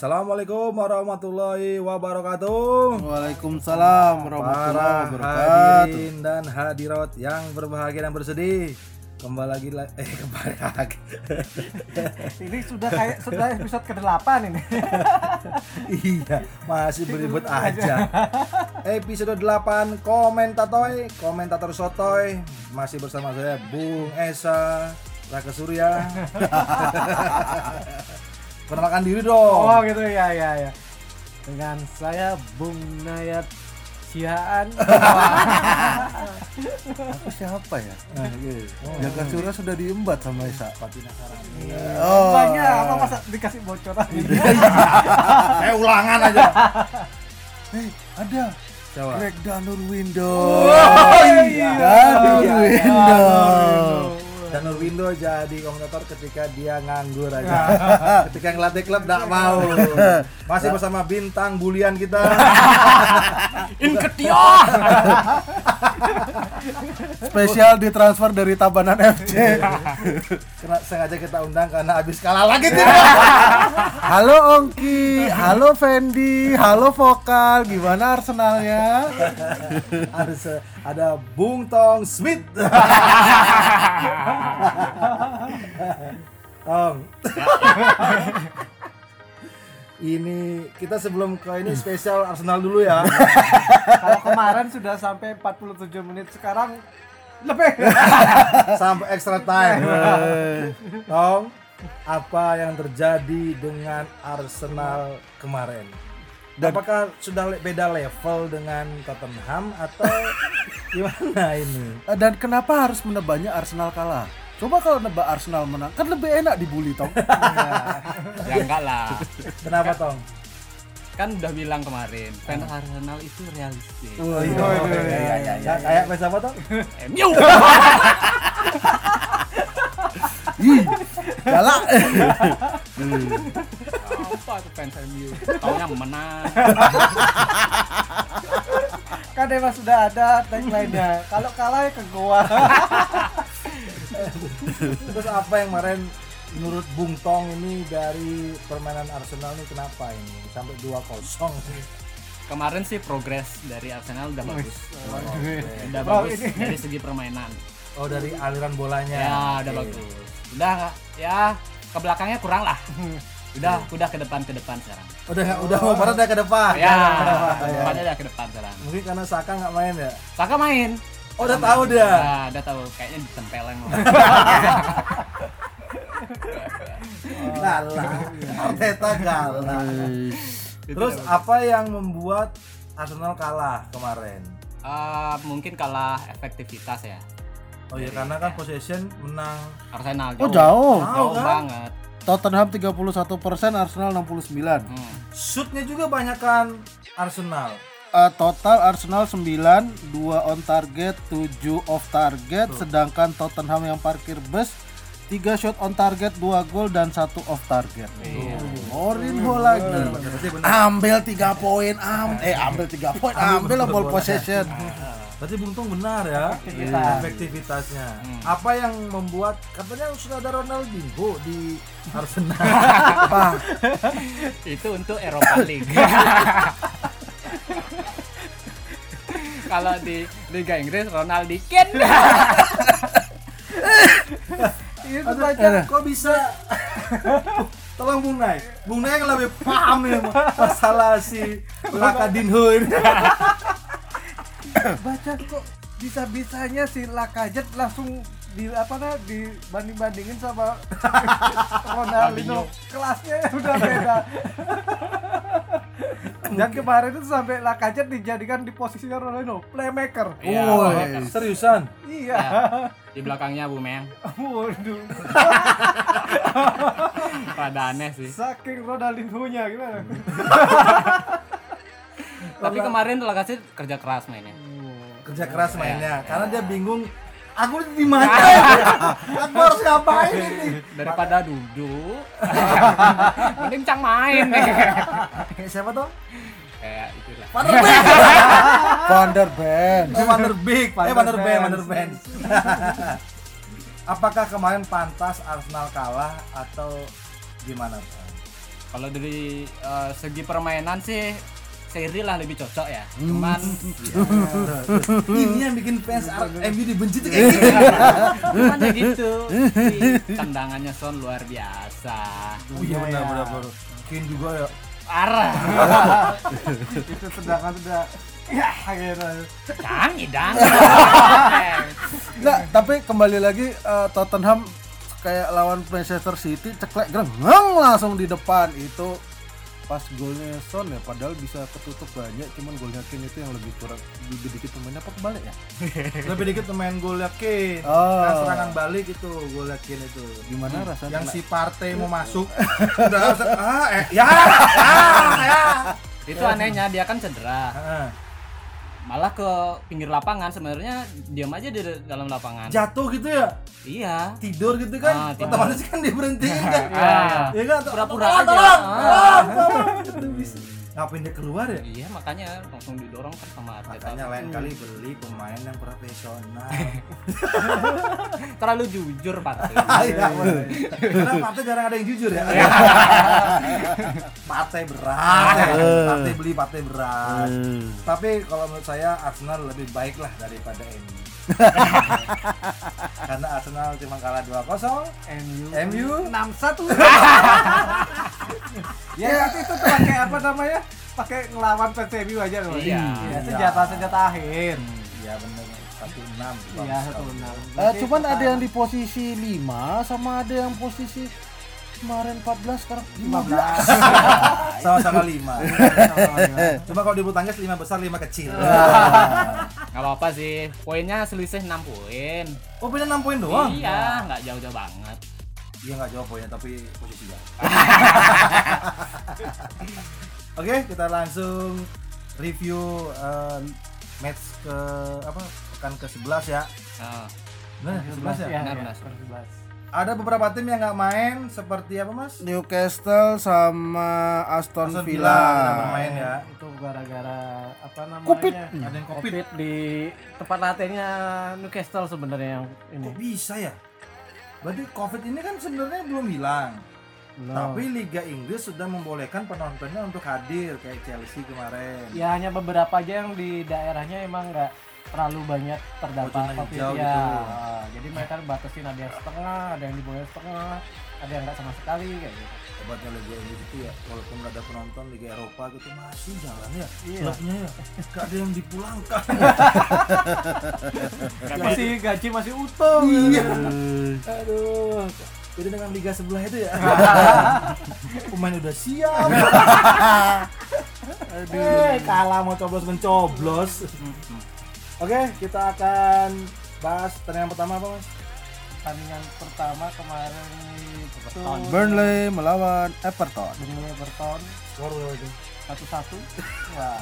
Assalamualaikum warahmatullahi wabarakatuh. Waalaikumsalam warahmatullahi Para wabarakatuh. hadirin dan hadirat yang berbahagia dan bersedih. Kembali lagi la- eh kembali lagi. Ini sudah kayak sudah episode ke-8 ini. iya, masih beribut aja. Episode 8 Komentatoy, komentator sotoy masih bersama saya Bung Esa Raka Surya. Perkenalkan diri dong. Oh gitu ya ya ya. Dengan saya Bung Nayat Sihaan. Aku siapa ya? Nah, iya. Oh, Jaga Surya sudah diembat sama Esa. Patina Sarani. Oh. Banyak apa masa dikasih bocoran gitu. Eh ulangan aja. Hei, ada Coba. Greg Danur Window. Oh, iya. Danur Iya, Window. Dan Nurwindo jadi komentator ketika dia nganggur aja. ketika ngelatih klub tidak mau. Masih bersama bintang bulian kita. Inketiah. Spesial ditransfer dari Tabanan FC. Kena sengaja kita undang karena habis kalah lagi tim. Halo Ongki, halo Fendi, halo Vokal. Gimana Arsenalnya? ada se- ada Bung Tong Smith. Tong. Ini kita sebelum ke ini spesial Arsenal dulu ya. Kalau kemarin sudah sampai 47 menit sekarang lebih. Sampai extra time. Tong, apa yang terjadi dengan Arsenal kemarin? Apakah sudah beda level dengan Tottenham atau gimana ini? Eh, Dan kenapa harus menebaknya Arsenal kalah? Coba kalau nebak Arsenal menang, kan lebih enak dibully tong. ya enggak lah Kenapa Tong? kan udah bilang kemarin fans Arsenal itu realistis Oh, iya, iya, iya, iya. Kayak fans apa Tong? MU Ih, galak. apa tuh fans MU taunya menang kan emang sudah ada tagline-nya. Kalau kalah ya ke goa. Terus apa yang kemarin menurut Bung Tong ini dari permainan Arsenal ini kenapa ini sampai 2-0 kemarin sih progres dari Arsenal udah bagus udah Oh, bagus ini. dari segi permainan Oh dari aliran bolanya. ya udah Oke. bagus udah ya ke belakangnya kurang lah udah udah ke depan ke depan sekarang Udah udah mau parah udah ke depan. ya Ya. udah ke depan sekarang Mungkin karena Saka nggak main ya. Saka main Oh udah tahu dia. Nah, udah tahu kayaknya ditempelin Galah. Arteta galah. Terus apa yang membuat Arsenal kalah kemarin? Eh, mungkin kalah efektivitas ya Oh iya karena kan possession menang. Arsenal Oh jauh. jauh kan? banget Tottenham 31%, Arsenal 69. Hmm. Shootnya juga banyak kan Arsenal. Eh, total Arsenal 9, 2 on target, 7 off target, sedangkan Tottenham yang parkir bus 3 shot on target, 2 gol dan 1 off target. Mourinho lagi. Berarti benar. Ambil 3 poin, am eh ambil 3 poin, ambil lah ball possession. Berarti Bung Tong benar ya Efektivitas. efektivitasnya. Apa yang membuat katanya sudah ada Ronaldinho di Arsenal? Apa? itu untuk Eropa League kalau di Liga Inggris Ronaldikin Itu banyak kok bisa? Tolong Bung Nay. Bung Nay yang lebih paham ya masalah si Lakadinho ini. baca kok bisa-bisanya si Lakajet langsung di apa nah dibanding bandingin sama Ronaldinho. Kelasnya udah beda dan kemarin itu sampai Lakajet dijadikan di posisinya Ronaldinho playmaker. Iya. Woi. Seriusan? iya. Di belakangnya Bu Meng. Waduh. Rada aneh sih. Saking Ronaldinho nya gimana? Tapi kemarin tuh kasih kerja keras mainnya. Kerja keras mainnya. Karena dia bingung aku di mana? Aku harus ngapain ini? Daripada duduk. Mending cang main. Kayak siapa tuh? Kayak itulah. Van der Beek Van der Beek. oh Van der Beek eh Van Van der der Beek Van Beek. der Beek apakah kemarin pantas Arsenal kalah atau gimana? Kalau dari eh, segi permainan sih Seri lah lebih cocok ya. Cuman Ini yang bikin fans MU dibenci tuh kayak gitu. cuman ya gitu. Tendangannya Son luar biasa. Oh iya benar benar benar. Kane juga ya. Parah. itu sedangkan sudah ya gitu Canggih dang. Enggak, tapi kembali lagi eh, Tottenham kayak lawan Manchester City ceklek greng langsung di depan itu pas golnya Son ya padahal bisa ketutup banyak cuman golnya Kane itu yang lebih kurang lebih dikit pemainnya apa kebalik ya Lebih dikit pemain golnya Kane. Oh. Nah, serangan balik itu golnya Kane itu. gimana rasanya Yang si Partey mau masuk udah ah eh ya ya ya. Itu anehnya dia kan cedera. Malah ke pinggir lapangan sebenarnya diam aja di dalam lapangan. Jatuh gitu ya. Iya. Tidur gitu Ah, kan. tidur. Otomatis kan diberhentiin kan. Ah. Ya kan? Pura-pura Tolong, aja. tolong, Ah. tolong, tolong. Ngapain dia keluar ya? Iya makanya langsung didorong kan sama Arteta. Makanya lain kali beli pemain yang profesional. Terlalu jujur Pak. Iya, boleh. Karena partai jarang ada yang jujur ya. partai berat. Partai beli partai berat. Tapi kalau menurut saya Arsenal lebih baik lah daripada MU. Karena Arsenal cuma kalah 2-0. MU MU? 61 ya tapi itu tuh pakai apa namanya pakai ngelawan PSMU aja loh Iya. ya, senjata senjata akhir Iya benar 1-6. iya satu enam Eh, cuman ada yang di posisi 5 sama ada yang posisi kemarin 14 sekarang 15 Sama-sama 5. Cuma kalau di bulu tangkis 5 besar 5 kecil. Nggak apa-apa sih. Poinnya selisih 6 poin. Oh beda 6 poin doang? Iya, nggak jauh-jauh banget. Iya nggak jawab poinnya tapi posisi jauh. Oke kita langsung review eh, match ke apa pekan ke 11 ya. Nah, Benar ke 11 ya? ya, Benar, ya, benar. 11. Ada beberapa tim yang nggak main seperti apa mas? Newcastle sama Aston, Aston Villa. nggak bermain ya. itu gara-gara apa namanya Covid. Ada yang covid. covid di tempat latihannya Newcastle sebenarnya yang ini Kok bisa ya? Berarti covid ini kan sebenarnya belum hilang. No. Tapi Liga Inggris sudah membolehkan penontonnya untuk hadir kayak Chelsea kemarin. ya hanya beberapa aja yang di daerahnya emang nggak terlalu banyak terdapat hijau ya gitu. Ah, jadi mereka batasin ada yang setengah ada yang di bawah setengah ada yang nggak sama sekali kayak gitu Obatnya Liga Inggris itu ya, walaupun nggak ada penonton Liga Eropa gitu masih jalan ya. Iya. Klubnya ya, nggak ada yang dipulangkan. masih gaji masih utuh iya. Aduh. Beda dengan liga sebelah itu ya. Pemain udah siap. Aduh. kalah mau coblos mencoblos. Oke, kita akan bahas pertandingan pertama apa mas? pertandingan pertama kemarin itu Burnley melawan Everton. Burnley Everton Skor berapa itu? satu satu wah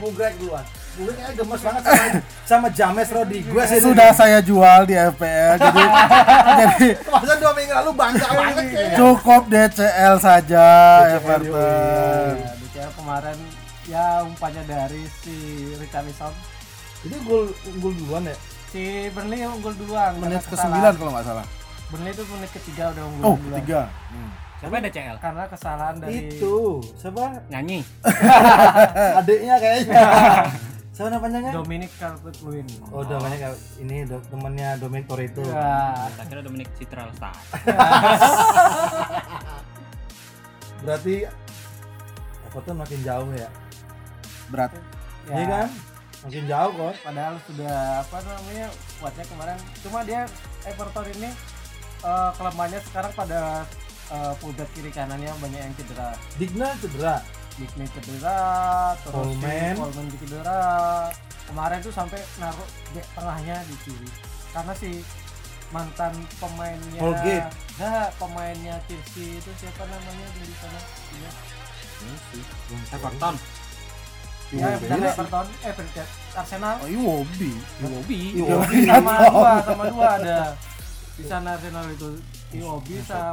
Mugrek duluan. Mugrek kayaknya gemes banget sama, sama James Rodriguez ini. Sudah saya jual di FPL jadi jadi Masa dua minggu lalu bangga banget cukup DCL saja DCL, Everton. ya, DCL kemarin ya umpannya dari si Richarlison Jadi gol unggul duluan ya? si Burnley unggul duluan Menit ke. 9 kalau nggak salah. Burnley itu menit ketiga udah unggul Oh, duluan tiga. siapa ada CL? karena kesalahan dari Itu siapa? Nyanyi. Adiknya kayaknya. siapa namanya? Dominic Calvert-Lewin Oh, namanya kayak ini do- temennya Dominic Toretto. ya, Tak kira Dominic Citra Lestari. Berarti Everton makin jauh ya? Berat. ya. Iya kan? Makin jauh kok. padahal sudah apa namanya kuatnya kemarin cuma dia Everton ini eh, kelemahannya sekarang pada eh, fullback kiri kanannya banyak yang cedera Digna cedera. Digny cedera terus Coleman. Coleman cedera kemarin tuh sampai naruh back tengahnya di kiri karena si mantan pemainnya Holgate. nah pemainnya Chelsea itu siapa namanya di sana Iya. Everton. Ya Iya, benar iya. Everton eh benar, Arsenal Oh, Iwobi. Iwobi. Iwobi. sama dua sama dua ada di sana Arsenal itu Iwobi sama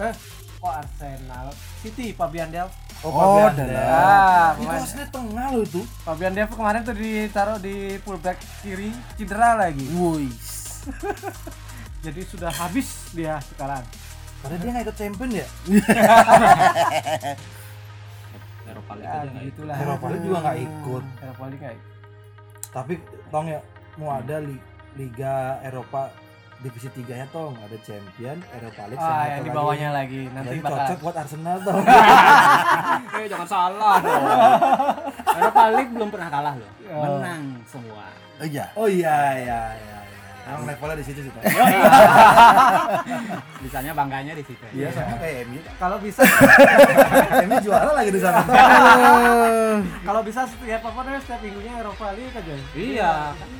eh kok Arsenal City Fabian Delph Oh, Oh, Fabian dan- Delph. ah Itu aslinya tengah loh itu. Fabian Delph kemarin tuh ditaruh di fullback kiri cedera lagi Woi. jadi sudah habis dia sekarang Padahal dia nggak ikut champion ya. Eropa League Ya, aja nggak ikut. gitulah. Eropa League juga nggak ikut. Eropa League nggak ikut. Tapi tong ya mau ada li- Liga Eropa divisi 3 nya tong ada champion Eropa League Ah, sama yang di lagi. bawahnya lagi. Nanti Jadi bakal cocok buat Arsenal tong. Eh jangan salah dong. Eropa League belum pernah kalah loh. Oh. Menang semua. Oh iya. Oh iya iya iya. Iya. Emang levelnya di situ sih. Tong. Bisanya bangganya di situ. Iya sama kayak MU. kalau bisa MU juara lagi di sana. Kalau bisa setiap apa namanya setiap minggunya Eropa League aja. Iya.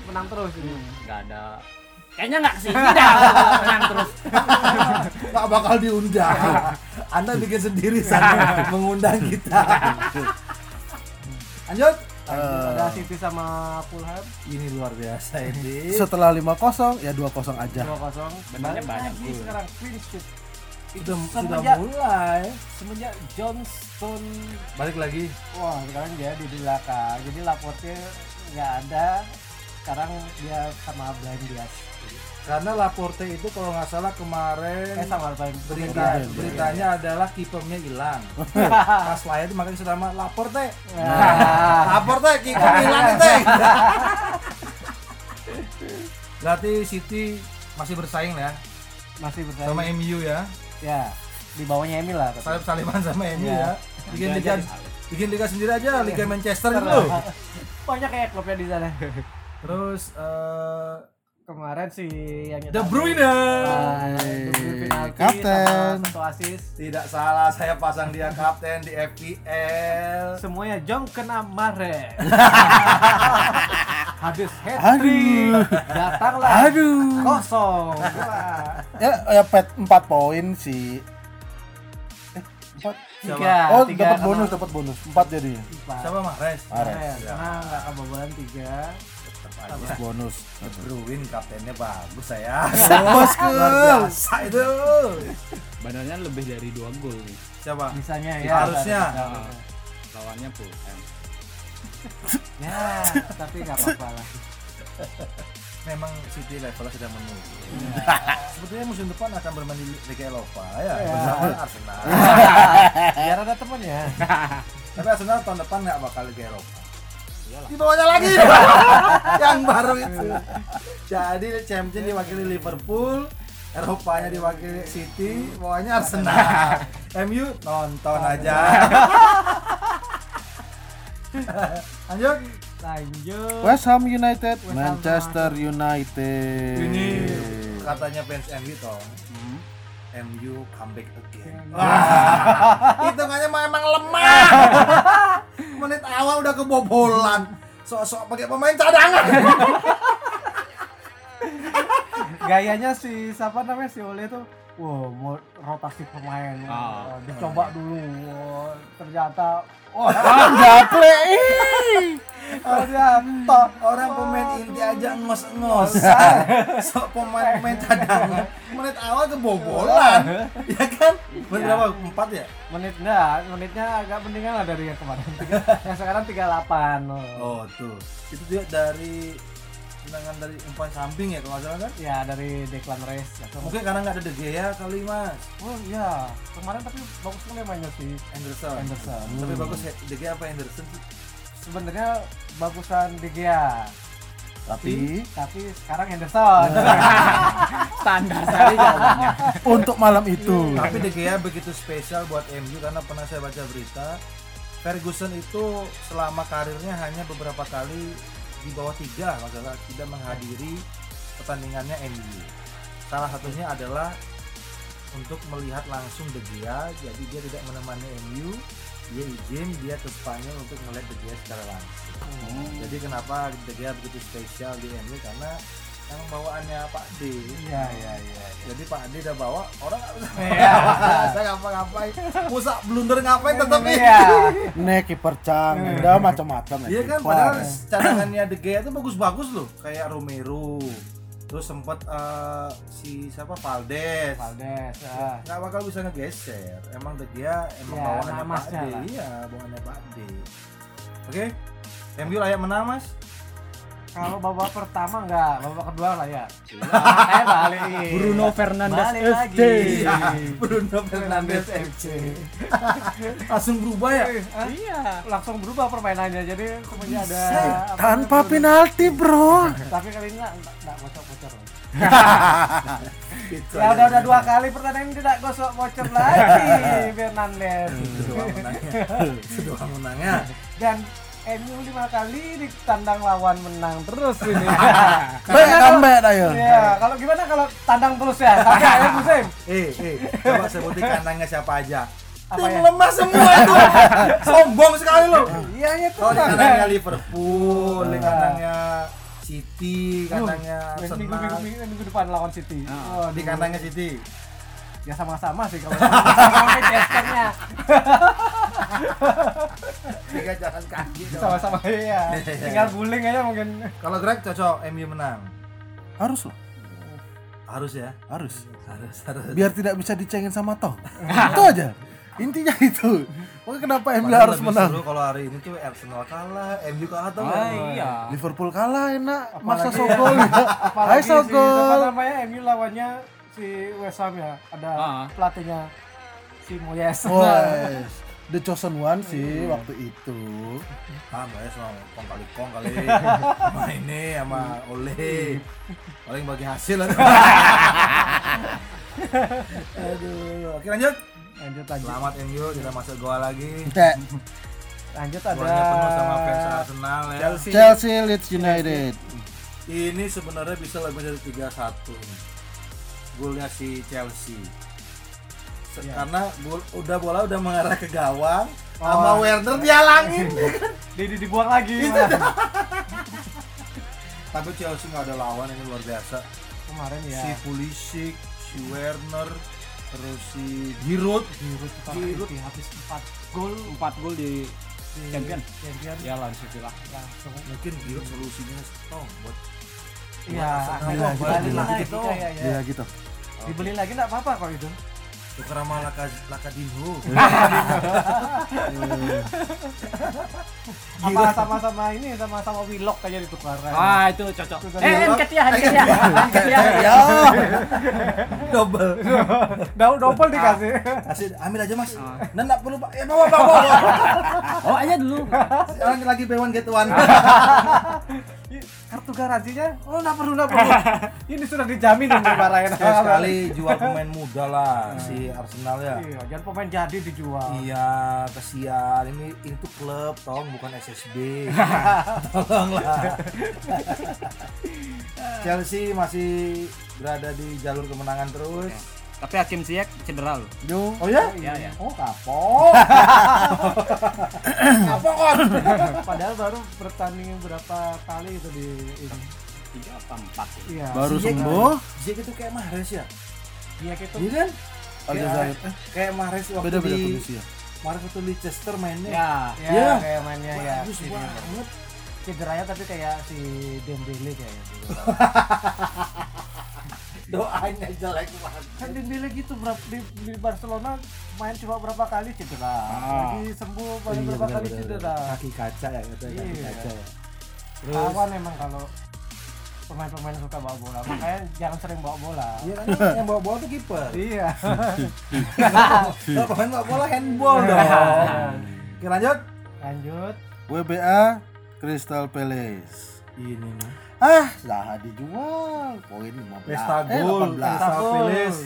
Menang terus ini. Nggak ada. Kayaknya nggak ke sini dah menang terus. Nggak bakal diundang. Anda bikin sendiri sana mengundang kita. Lanjut. Ada City sama Fulham Ini luar biasa ini. Setelah 5-0 ya 2-0 aja. 2-0. Benernya Balik banyak gol. sekarang clean sheet. Sudah sudah Semenjak- mulai. Semenjak Johnston Balik lagi. wah sekarang dia di belakang. Jadi Laporte nggak ada. Sekarang dia sama Brian Diaz. Karena Laporte itu kalau nggak salah kemarin Eh sama berita beritanya adalah kipernya hilang. Pas lahir itu makanya sudah nama Laporte. Nah, Laporte kiper hilang itu. Berarti City masih bersaing ya masih bersaing. sama MU ya. Ya, di bawahnya Emil lah. tapi. Salib saliman sama MU Ya. ya. Bikin Liga bikin liga sendiri aja, Liga Manchester gitu. Banyak kayak klubnya di sana. Terus eh Kemarin sih yang De Bruyne. Ah, Kapten. satu assist. Tidak salah, saya pasang dia kapten di FPL. Semuanya jong kena mare. Habis hat. Datanglah. Aduh. Kosong. Ya, ya pet 4 poin sih. Eh, 4. Tiga. Oh, tiga dapat bonus, dapat bonus. 4 jadi. Empat. Siapa Mahrez? Mahrez. Keren, Karena nggak kebobolan tiga. Terus aja. bonus. De Bruyne kaptennya bagus saya. Bosku. Luar biasa itu. Badannya lebih dari dua gol nih. Siapa? Harusnya. ya. Harusnya. harusnya. Lawannya Fulham. Ya, tapi nggak apa-apa lah. Memang City levelnya sudah menurun. Sebetulnya musim depan akan bermain di Liga Eropa ya, Ya. bersama Arsenal. Biar ada temennya. Tapi Arsenal tahun depan nggak bakal Liga Eropa. Di bawahnya lagi yang baru itu. Jadi champion diwakili Liverpool, Eropanya diwakili City, bawahnya Arsenal. MU nonton aja. Lanjut. Lanjut. West Ham United, Ham Manchester United. Ini katanya fans MU toh. MU comeback again. Wah, hitungannya memang lemah. Menit awal udah kebobolan. Sok-sok pakai pemain cadangan. Gayanya si siapa namanya si Ole tuh Wow, mau rotasi pemain. Wah, dicoba dulu. Wah, ternyata Oh, gaple. ternyata Orang pemain inti aja ngos-ngos. Sok pemain-pemain cadangan. Menit awal kebobolan. Ya kan? Menit Ya. berapa? Empat ya? menit enggak, menitnya agak mendingan lah dari yang kemarin. Yang sekarang 38. Oh. Oh, tuh. Itu dia dari tendangan dari umpan samping ya kalau salah kan? Ya dari Declan Rice. Langsung- Mungkin karena nggak ada De Gea kali mas. Oh iya, kemarin tapi bagus sekali mainnya si Anderson. Anderson. Tapi bagus ya, De Gea apa Anderson sih? Sebenarnya bagusan De Gea, Tapi tapi sekarang Henderson. Standar sekali jawabannya. untuk malam itu. Tapi De Gea begitu spesial buat MU karena pernah saya baca berita Ferguson itu selama karirnya hanya beberapa kali di bawah tiga masalah tidak menghadiri pertandingannya MU. Salah satunya adalah untuk melihat langsung De Gea, jadi dia tidak menemani MU, dia izin dia ke Spanyol untuk melihat De Gea secara langsung. Jadi kenapa De Gea begitu spesial di MU karena emang bawaannya Pak D. Iya iya iya. Jadi Pak Ade udah bawa orang nggak bisa Iya. saya ngapa-ngapain musa blunder ngapain tetap Iya. Nek kiper Cang, udah macam-macam ya. Iya kan padahal cadangannya De Gea itu bagus-bagus loh kayak Romero terus sempet eh, si siapa Valdes Valdes. Ah. nggak bakal bisa ngegeser emang Gea emang Ya, bawaannya Pak lah. iya bawaannya Pak Ade oke MU layak menang mas Kalau babak pertama enggak, babak kedua lah ya. Eh balik. Bruno Fernandes Balik FC. lagi. Iya, Bruno Fernandes FC. Langsung berubah ya? Hah? Iya. Langsung berubah permainannya. Jadi kemudian ada Tanpa penalti, Bro. Tapi kali ini enggak bocor-bocor. Gitu Ya udah udah dua kali pertandingan tidak gosok bocor lagi Fernandes. Kedua menangnya. Kedua menangnya. Dan MU lima kali di tandang lawan menang terus ini. Baik comeback ayo. Iya, kalau gimana kalau tandang terus ya? Sampai akhir musim. Eh, eh, coba sebutin kandangnya siapa aja. Apa Tim ya? lemah semua itu. Sombong sekali lo. Iya itu. Di kan. kandangnya Liverpool, di Iya. kandangnya City, kandangnya Minggu, minggu, Arsenal. minggu, minggu depan lawan City. Oh, di kandangnya City. Ya sama-sama sih kalau sama Manchesternya. Tiga jalan kaki. Sama-sama ya. Tinggal guling aja mungkin. Kalau Greg cocok MU menang. Harus loh, Harus ya. harus. Harus, harus. Biar tidak bisa dicengin sama Tong. itu aja. Intinya itu. Pokoknya kenapa MU Padahal harus menang? seru kalau hari ini tuh Arsenal kalah, MU kalah tuh. Ah, iya. Liverpool kalah enak, masa Apalagi- sogol ya. Hai si apa sogol. namanya MU lawannya si West Ham ya. Ada Ah. pelatihnya si Moyes. Wes, the chosen one sih waktu itu. Ah, Mbak Es mau kong kali kong kali sama ini sama Ole. Paling bagi hasil lah. Aduh, oke lanjut. Lanjut lanjut. Selamat MU tidak masuk gol lagi. Lanjut ada Golnya penuh sama fans Arsenal ya. Chelsea. Chelsea Leeds United. Ini sebenarnya bisa lebih dari 3-1 nih. Golnya si Chelsea. Iya. Karena gol- udah bola udah mengarah ke gawang Oh. sama Werner dihalangin. Di, di- dibuang lagi. Tapi Chelsea nggak ada lawan ini luar biasa. Kemarin ya. Si Pulisic, si Werner, terus si Giroud. Giroud Giroud. Giroud habis 4 gol 4 gol di Champion. Champion. ya lawan City lah. Langsung. Mungkin Giroud solusinya stong buat Iya, Iya, dibeli gitu. lagi ya. Iya gitu. Dibeli lagi enggak apa-apa kok itu. Tuker sama Laka Lakadinho. Apa sama-sama ini sama-sama Willock aja ditukar. Ah, itu cocok. Eh, Enket ya, Enket ya. Enket ya. Ya. Double. Double double dikasih. Kasih ambil aja Mas. Nah, enggak perlu Pak. Ya bawa bawa. bawa. Oh, aja dulu. Sekarang lagi one get one. Kartu garansinya oh enggak perlu enggak perlu. ini sudah dijamin ini dimarahin. Sekali sekali jual pemain muda lah si Arsenal ya. Iya, jangan pemain jadi dijual. Iya, kesian. Ini ini tuh klub, tolong bukan SSB. Tolonglah. Chelsea masih berada di jalur kemenangan terus. Tapi Hakim Ziyech cedera loh. Yo. Oh ya? Iya, ya. Oh kapok. kapok kon. Padahal baru bertanding berapa kali itu di ini. Tiga apa empat ya? Iya. Baru Ziyech- sembuh. Ziyech itu kayak Mahrez ya? Dia gitu. Iya kan? Aljazair. Eh, Kayak Mahrez waktu beda beda di kondisi ya. Mahrez waktu di Leicester mainnya. Ya. Ya, Iya. kayak mainnya ya. Bagus Ini. banget. Cederanya tapi kayak si Dembele kayaknya dulu. Doanya jelek banget. kan Dembele gitu di, di Barcelona main cuma berapa kali cedera. Ah. Lagi sembuh baru Iya, berapa benar, kali benar, cedera. benar. Kaki kaca ya kata kaki Iya. kaca ya. Terus Awan emang kalau pemain-pemain suka bawa bola, makanya jangan sering bawa bola. Iya kan yang bawa bola tuh kiper. Iya. Kalau pemain bawa bola handball dong. Oke lanjut. Lanjut. WBA Crystal Palace. Ini nih. Ah, Zaha dijual. Poin 15. Pesta eh, gol, 18. pesta. Phillies.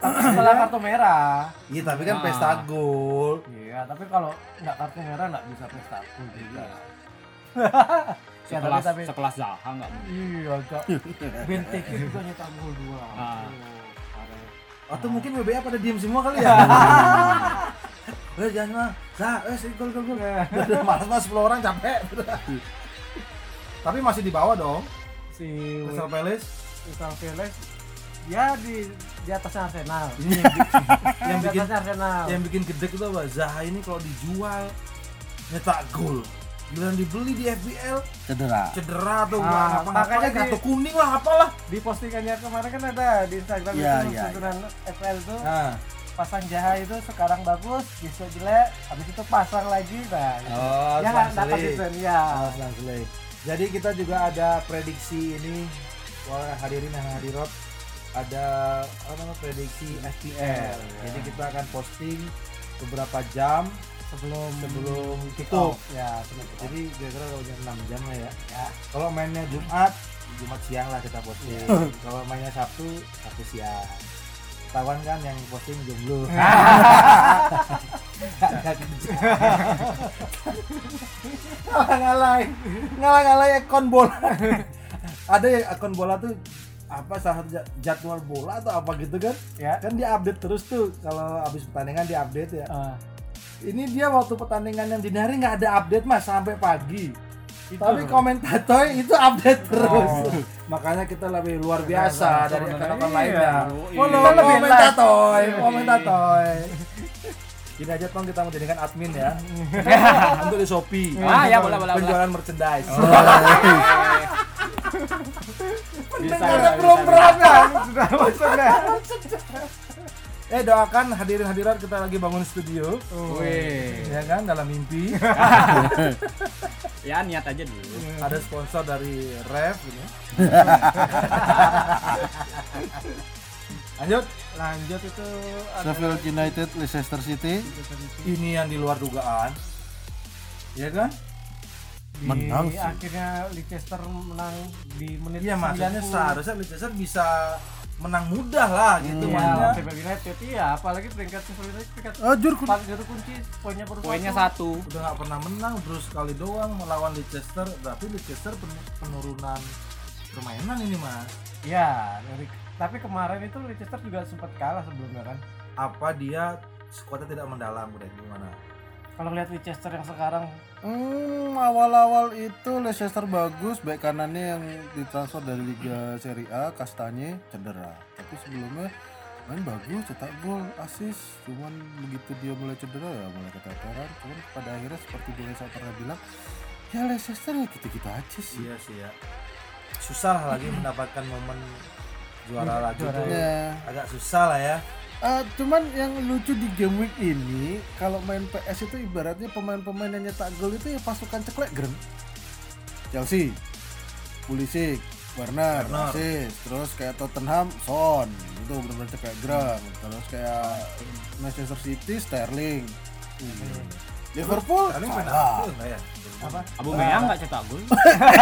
Setelah kartu merah. Iya tapi kan Ah. pesta gol. Iya, tapi kalau nggak kartu merah nggak bisa pesta gol juga. ya, tapi, Sekelas, tapi sekelas Zaha enggak mungkin. iya, Cok. Benteke juga nyetak gol dua. Ah. Oh, parah. Atau mungkin WBA pada diem semua kali ya. Eh jangan mah. Zah, eh sih gol gol gol. Udah malas mas 10 orang capek. Tapi masih di bawah dong. Si Crystal Palace Crystal Palace ya di di atasnya Arsenal. ini yang, bi- yang Di bikin Arsenal. yang bikin gede itu apa? Zaha ini kalau dijual nyetak gol. Giliran dibeli di FBL Cedera. cedera tuh Ah, apa makanya kartu kuning lah apalah. di postingannya kemarin kan ada di Instagram Iya, itu iya, susunan FPL tuh Nah, pasang Jaha itu sekarang bagus, besok jelek, habis itu pasang lagi nah. Oh, ya nggak konsisten ya. oh. Jadi kita juga ada prediksi ini wah hadirin yang hadirat ada apa namanya prediksi FPL. Jadi kita akan posting beberapa jam sebelum sebelum kick tutup. off. Ya, sebelum kick off. Jadi kira-kira kalau jam 6 jam lah ya. Kalau mainnya Jumat, Jumat siang lah kita posting. kalau mainnya Sabtu, Sabtu siang. Tawan kan yang posting jomblo. Nggak kerja. Ngalah-ngalahin, ngalah-ngalahin akun bola. Ada ya akun bola tuh apa salah satu ja- jadwal bola atau apa gitu kan? Ya. Kan dia update terus tuh kalau habis pertandingan dia update ya Ah. ini dia waktu pertandingan yang dini hari nggak ada update mas sampai pagi Itu tapi komentator itu update terus Oh. makanya kita lebih luar biasa dari sebenarnya. akun Iya. lainnya Follow, kita lebih live. komentator Iya. komentator ini aja tong kita mau jadikan admin ya. Untuk di Shopee. Ah, ya, boleh, boleh, penjualan merchandise. Bisa, Karena bisa, belum bisa. berangkat Sudah maksudnya. eh doakan hadirin hadirat kita lagi bangun studio. Wih. ya kan dalam mimpi. Ya niat aja dulu. ada sponsor dari Rev ini lanjut. Lanjut itu Sheffield United Leicester City. Ini yang di luar dugaan. Ya kan? Di Menang sih. akhirnya Leicester menang di menit iya maksudnya 90. seharusnya Leicester bisa menang mudah lah gitu Iya, mainnya Sheffield United iya, apalagi peringkat Sheffield United peringkat Ajur empat itu kunci poinnya baru Poinnya satu. satu. udah nggak pernah menang terus sekali doang melawan Leicester. Berarti Leicester pen- penurunan permainan ini mas. Iya, dari tapi kemarin itu Leicester juga sempat kalah sebelumnya kan. apa dia skuadnya tidak mendalam udah gimana Kalau lihat Leicester yang sekarang Hmm, awal-awal itu Leicester bagus, back kanannya yang ditransfer dari Liga Serie A, Kastanye cedera. Tapi sebelumnya main bagus, cetak gol, asis. Cuman begitu dia mulai cedera ya mulai keteteran. Cuman pada akhirnya seperti Bung Esa pernah bilang, ya Leicester ya gitu-gitu aja sih. iya sih ya susah lagi mendapatkan momen juara lagi Juara. tuh Ya. agak susah lah ya. Eh, cuman yang lucu di game week ini kalau main PS itu ibaratnya pemain-pemain yang nyetak gol itu ya pasukan ceklek grem Chelsea Pulisic Werner, Werner. terus kayak Tottenham Son. Itu benar-benar ceklek grem terus kayak Manchester City Sterling Liverpool main apa enggak ya apa? Abu Meyang nggak cetak gol.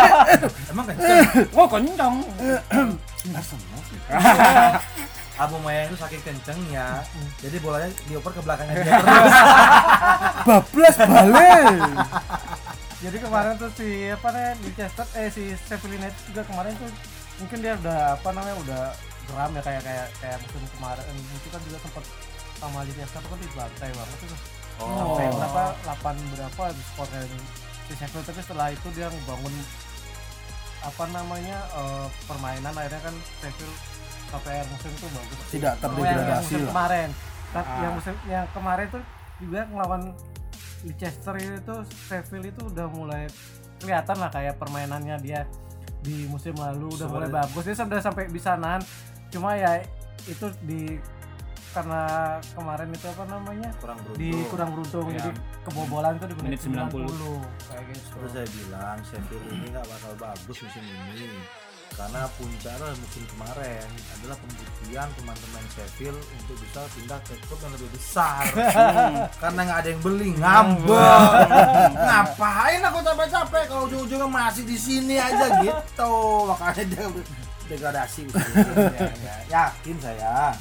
emang kenceng Oh kencang. Arsenal sih. Abu Maya itu saking kencengnya jadi bolanya dioper ke belakangnya dia terus bablas balik Jadi kemarin tuh si apa namanya Leicester eh si Sheffield United juga kemarin tuh mungkin dia udah apa namanya udah geram ya kayak kayak kayak musim kemarin itu kan juga sempat sama Leicester tuh kan dibantai banget tuh. Sampai Oh. berapa? 8 berapa skornya si Sheffield tapi setelah itu dia ngebangun apa namanya eh, permainan. Akhirnya kan Sheffield sampai akhir musim tuh bagus. Tidak terdegradasi lah. kemarin. Tapi Ah. yang musim yang kemarin tuh juga ngelawan Leicester itu Sheffield itu udah mulai kelihatan lah kayak permainannya dia di musim lalu. Udah mulai Sebenarnya- bagus. Dia sudah sampai bisa nahan cuma ya itu di karena kemarin itu apa namanya? Kurang beruntung. Di kurang beruntung Ya. jadi kebobolan itu di menit, Menit 90. 90 kayak gitu. Terus saya bilang Sheffield ini nggak bakal bagus musim ini karena puncaknya musim kemarin. Adalah pembuktian teman-teman Sheffield untuk bisa pindah ke klub yang lebih besar. Karena nggak ada yang beli ngambek. Ngapain aku capek-capek? Kalau ujung-ujungnya masih di sini aja gitu. Makanya dia degradasi. Ya, ya. yakin saya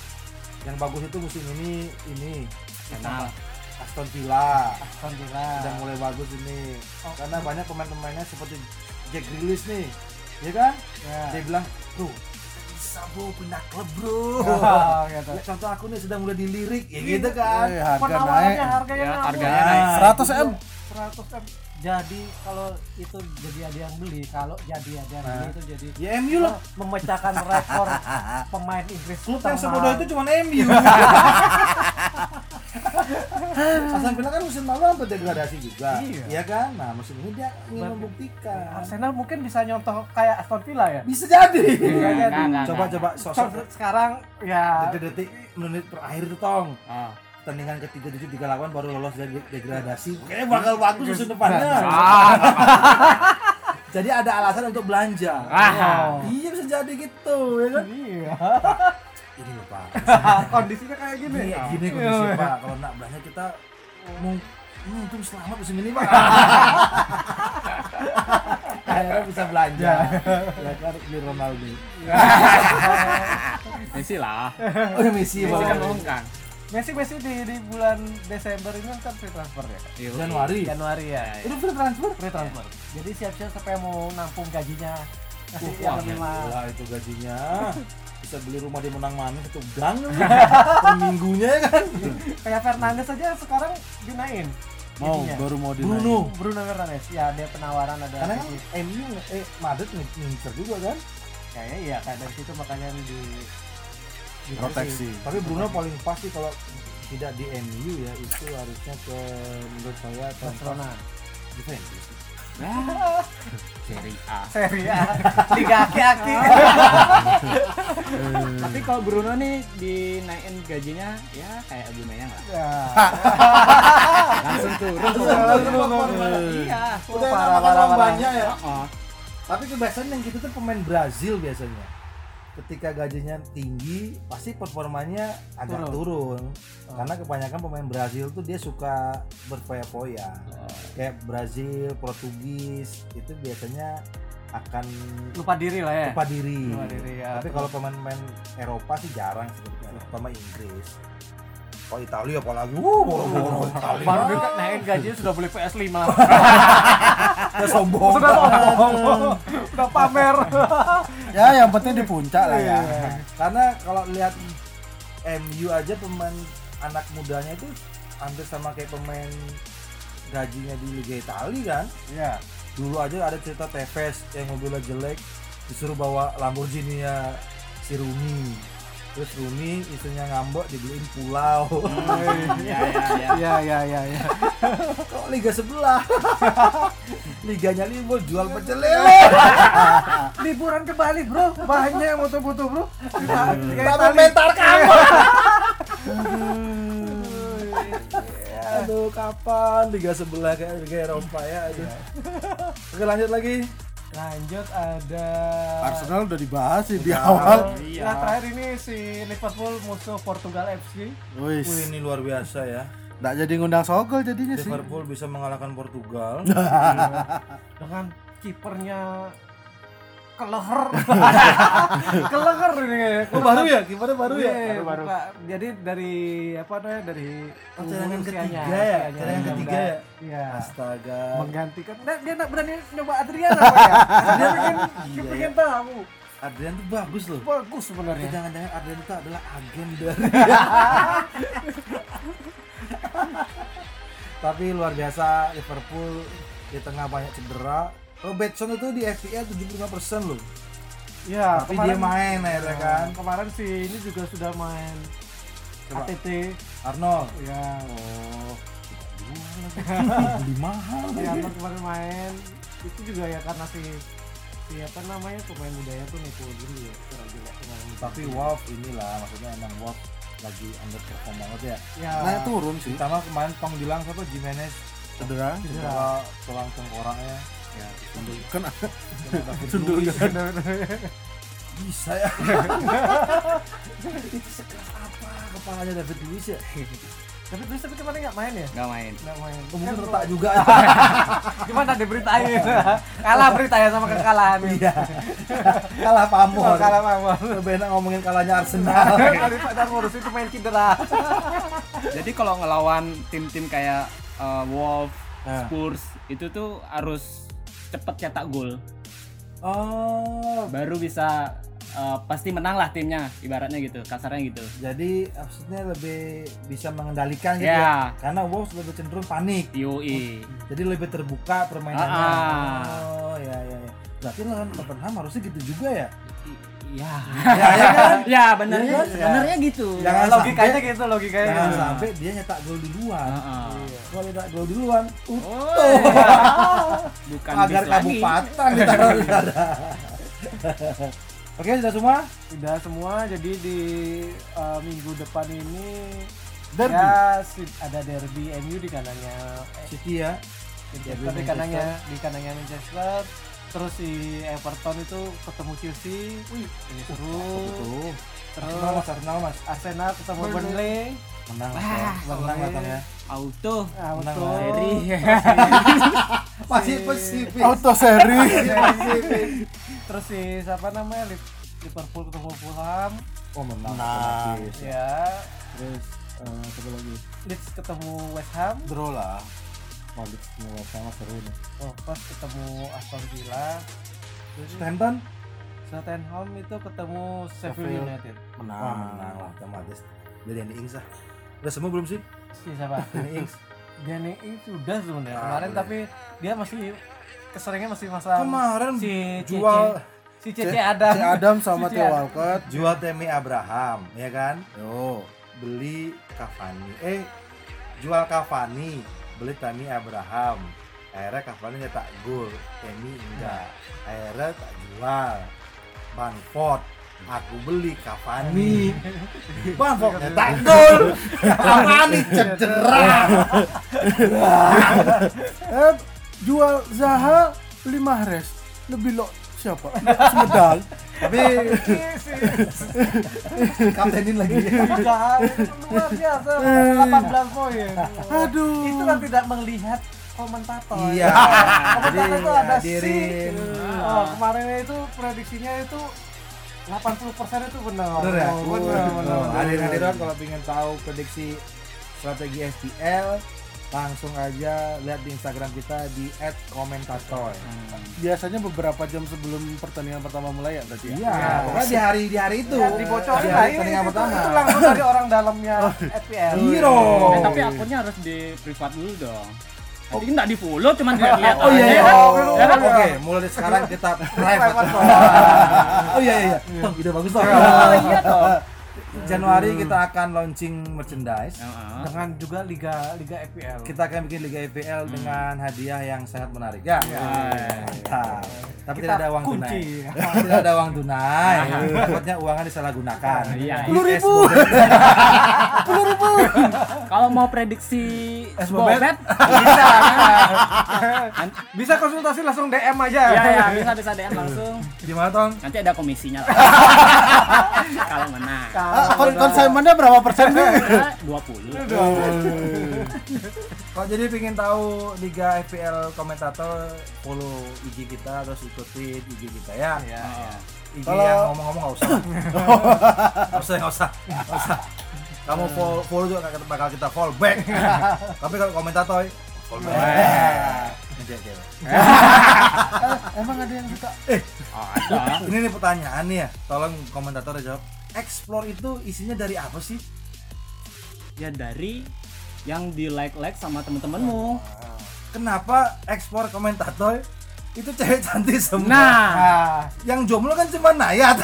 yang bagus itu musim ini ini Kenal. Aston Villa Aston Villa udah mulai bagus ini Oh. karena banyak pemain-pemainnya seperti Jack Grealish nih ya kan ya. dia bilang bro bisa bro pindah klub bro Oh, gitu. Contoh aku nih sedang mulai dilirik ya gitu kan Eh, harga penawarannya naik harganya Ya, naik. harganya naik. 100 M 100 M jadi kalau itu jadi ada yang beli kalau jadi ada yang beli Nah. itu jadi ya MU lah. Memecahkan rekor pemain Inggris klub yang sebodoh itu cuma MU Aston Villa kan musim lalu hampir degradasi juga. Iya. iya kan? Nah musim ini dia ingin Berarti- membuktikan. Arsenal mungkin bisa nyontoh kayak Aston Villa ya? Bisa jadi. Enggak, coba coba sosok So, sekarang ya. Detik-detik menit terakhir tuh tong Ah. Pertandingan ketiga tujuh tiga lawan baru lolos dari degradasi kayaknya bakal bagus musim depannya Ah, Jadi ada alasan untuk belanja. Ah. Iya bisa jadi gitu ya kan? Iya. Ini loh Pak. Kondisinya kayak gini. Gini, gini kondisi Pak. Kalau nak belanja kita mau hmm, untung selamat musim ini Pak. Akhirnya bisa belanja. ya kan beli Ronaldo. Messi lah. Oh ya Messi Messi kan. Messi Messi di, di bulan Desember ini kan free transfer ya. Iya. Januari. Januari ya. Itu free transfer? Free transfer. Jadi siap-siap sampai mau nampung gajinya. Kasih Wah, yang lima. gila itu gajinya. Bisa beli rumah di Menang Manis satu gang per minggunya ya kan. Kayak Fernandes aja sekarang dinain. Mau gajinya. baru mau dinaik. Bruno. Bruno Fernandes ya ada penawaran ada Karena kan MU eh Madrid nih ngincer juga kan. kayaknya iya kayak dari situ makanya di, di Proteksi. Tapi Bruno paling pasti kalau tidak di MU ya itu harusnya ke menurut saya Barcelona Juventus. Ah. Seri A. Serie A Liga aki-aki Tapi kalau Bruno nih dinaikin gajinya ya kayak Aubameyang lah. ya. Langsung turun. Iya. Udah parah, enak makan parah, uang parah. banyak ya. Tapi kebiasaan yang gitu tuh pemain Brazil biasanya. Ketika gajinya tinggi, pasti performanya agak turun. Karena kebanyakan pemain Brazil tuh dia suka berfoya-foya. Kayak Brazil, Portugis itu biasanya akan lupa diri lah ya lupa diri. Lupa diri, ya. Tapi kalau pemain-pemain Eropa sih jarang sebetulnya, terutama Inggris. Kalau Italia apalagi, wuh, boro-boro Italia. baru dekat naikin gajinya sudah beli PS5 Udah sombong. sudah sombong udah pamer Ya yang penting di puncak lah ya. Iya. Karena kalau lihat MU aja pemain anak mudanya itu hampir sama kayak pemain gajinya di Liga Italia kan. ya Dulu aja ada cerita Tevez yang mobilnya jelek disuruh bawa Lamborghini nya si Rooney. Terus Rooney istrinya ngambek dibeliin pulau. iya iya iya. ya ya ya ya Kok liga sebelah? Liganya libur jual pecel lele. liburan ke Bali bro banyak yang butuh-butuh bro Tak Itali. komentar kamu. Aduh, kapan liga sebelah kayak liga Eropa ya? Aduh. Oke, lanjut lagi. Lanjut ada Arsenal udah dibahas sih di awal. Ya terakhir ini si Liverpool musuh Portugal FC Wih, ini luar biasa ya. nggak jadi ngundang Sogol jadinya sih. Liverpool bisa mengalahkan Portugal. dengan kipernya keleher keleher ini kayaknya. Oh, baru ya? Gimana baru ya? Iya, Pak. jadi dari apa namanya dari Oh, cadangan usianya, ketiga ya? Cadangan yang ketiga ya? iya Astaga. menggantikan nah, dia nak berani nyoba Adrian apa ya dia pengen dia Iya, pengen tahu Adrian tuh bagus loh. bagus sebenarnya Jangan-jangan Adrian itu adalah agen dari Tapi luar biasa Liverpool di tengah banyak cedera. Robertson itu di FPL 75% loh. ya Tapi dia main akhirnya kan. kemarin si ini juga sudah main Coba. ATT Arnold. ya Oh, beli mahal. ya Arnold kemarin main itu juga ya karena si si apa namanya pemain mudanya tuh nipu dulu ya kemarin Tapi Wolf inilah maksudnya emang Wolf lagi underperform banget ya. ya Nah turun sih. Ditambah kemarin Tong bilang siapa Jimenez Cedera. cedera tulang tengkoraknya. Ya, Kan Sundul Luiz. kan. bisa ya. Itu sekeras apa? Kepalanya David Luiz ya? Tapi terus tapi kemarin nggak main ya? Nggak main. nggak main. Oh, mungkin Kan retak juga. Gimana diberitain kalah beritanya sama kekalahan iya. Kalah pamor. Kalah pamor. Lebih enak ngomongin kalahnya Arsenal. Daripada ngurus itu main cedera. Jadi kalau ngelawan tim-tim kayak uh, Wolves, Nah. Spurs itu tuh harus cepet cetak gol. Oh. Baru bisa uh, pasti menang lah timnya ibaratnya gitu kasarnya gitu. Jadi maksudnya lebih bisa mengendalikan gitu Ya. ya? Karena Wolves lebih cenderung panik. Yoi. Jadi lebih terbuka permainannya. Ah. oh ya ya ya. Berarti lawan Tottenham harusnya gitu juga ya iya ya ya kan ya bener Iya kan? benernya gitu Jangan logikanya sampai- gitu logikanya jangan gitu. sampai dia nyetak gol duluan Heeh. kalau nyetak gol duluan Oh, utuh bukan agar kabupaten ditaruh di. Oke, sudah semua? Udah semua jadi di uh, minggu depan ini Derby. ya ada derby MU di kanannya eh, City ya. Manchester Derby di kanannya di kanannya Manchester terus si Everton itu ketemu Chelsea wih ini seru Tuh. terus Arsenal mas, Arsenal mas. Arsenal ketemu Burnley Menang, Wah, menang katanya. Auto. lah. Seri. Masih spesifik. Auto seri. terus si siapa namanya Liv- Liverpool ketemu Fulham Oh menang. Menang. ya Terus siapa lagi? Leeds ketemu West Ham Draw lah. Malik semua sama seru nih. oh, pas ketemu Aston Villa Stanton? Tottenham itu ketemu Sheffield. United Menang. Wah menang lah, otomatis. Udah Danny Ings lah. Udah semua belum sih? si siapa Danny Ings. Danny Ings sudah sebenarnya Ah, kemarin tapi dia masih keseringnya masih masalah Kemarin si jual si Cece ada Si Adam sama Theo Adam. Walcott. jual Temi Abraham, ya kan? Yo. Beli Cavani. Eh, jual Cavani, beli Temi Abraham. Akhirnya Cavani nyetak gol, Temi enggak. Akhirnya tak jual. Banford aku beli Cavani. Banford nyetak gol. Cavani cedera. Eh, jual Zaha beli Mahrez. Lebih lo siapa? Semedal. Tapi kaptenin lagi. Luar biasa 18 poin Aduh. itu kan tidak melihat komentator Iya. komentator itu ada hadirin. sih oh, kemarin itu prediksinya itu 80% itu benar Bener ya? benar benar Hadirin-hadirin kalau ingin tahu prediksi strategi SPL langsung aja lihat di Instagram kita di @komentator. Biasanya beberapa jam sebelum pertandingan pertama mulai ya berarti ya. Iya, pokoknya di hari di hari itu. Ya, dibocorin di lah hari ini pertandingan itu, pertama. itu langsung dari orang dalamnya FPL Hero. Eh, tapi akunnya harus di privat dulu dong. Tadi nggak di follow, cuma dilihat Oh iya, iya. aja. Oh, Ya kan? Oke, mulai dari sekarang kita private. oh iya iya. Oh, ide bagus toh. Oh iya toh. Januari kita akan launching merchandise. Heeh. dengan juga liga liga FPL Kita akan bikin Liga IPL dengan hadiah yang sangat menarik ya. Mantap. Tapi tidak ada uang tunai. kunci tidak ada uang tunai. Takutnya uangnya disalahgunakan. Iya. Sepuluh ribu. Kalau mau prediksi Es Bobet? Bobet, bisa. kan? bisa konsultasi langsung DM aja Iya ya, bisa bisa DM langsung. Gimana Tong? Nanti ada komisinya. Kalau menang. Ah, kon konsignmennya berapa persen sih? Ya, 20. Kalau jadi pengen tahu Liga FPL komentator follow IG kita terus ikutin IG kita ya. Iya, iya. IG Kalau- yang ngomong-ngomong nggak usah. Nggak usah, nggak usah, nggak usah. Kamu follow, follow juga bakal kita follow back. Tapi kalau komentator Nanti aja. Emang ada yang suka Ada. Ini nih pertanyaan nih ya. Tolong komentator jawab. Explore itu isinya dari apa sih? Ya dari yang di like-like sama temen-temenmu. Kenapa ekspor komentator itu cewek cantik semua? Nah, Nah, yang jomblo kan cuma Nayat.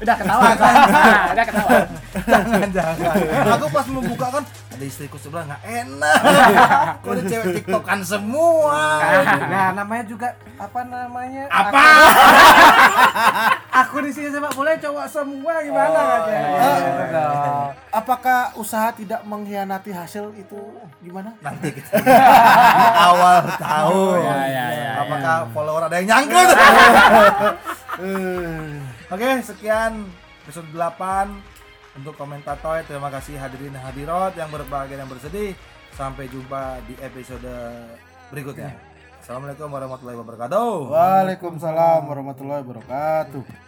udah ketawa. Nah, udah ketawa. jangan jangan. Aku pas membuka kan ada istriku sebelah nggak enak. Ada cewek tiktokan semua. nah namanya juga apa namanya Apa? aku di sini sepak bola cowok semua gimana Oh, aja iya. Gitu. apakah usaha tidak mengkhianati hasil itu gimana? Nanti kita awal tahu. Ya, ya, ya, Apakah follower ada yang nyangkut? Oke, sekian episode 8 untuk komentator. Terima kasih hadirin hadirat yang berbahagia dan bersedih. Sampai jumpa di episode berikutnya. Assalamualaikum warahmatullahi wabarakatuh. Waalaikumsalam warahmatullahi wabarakatuh.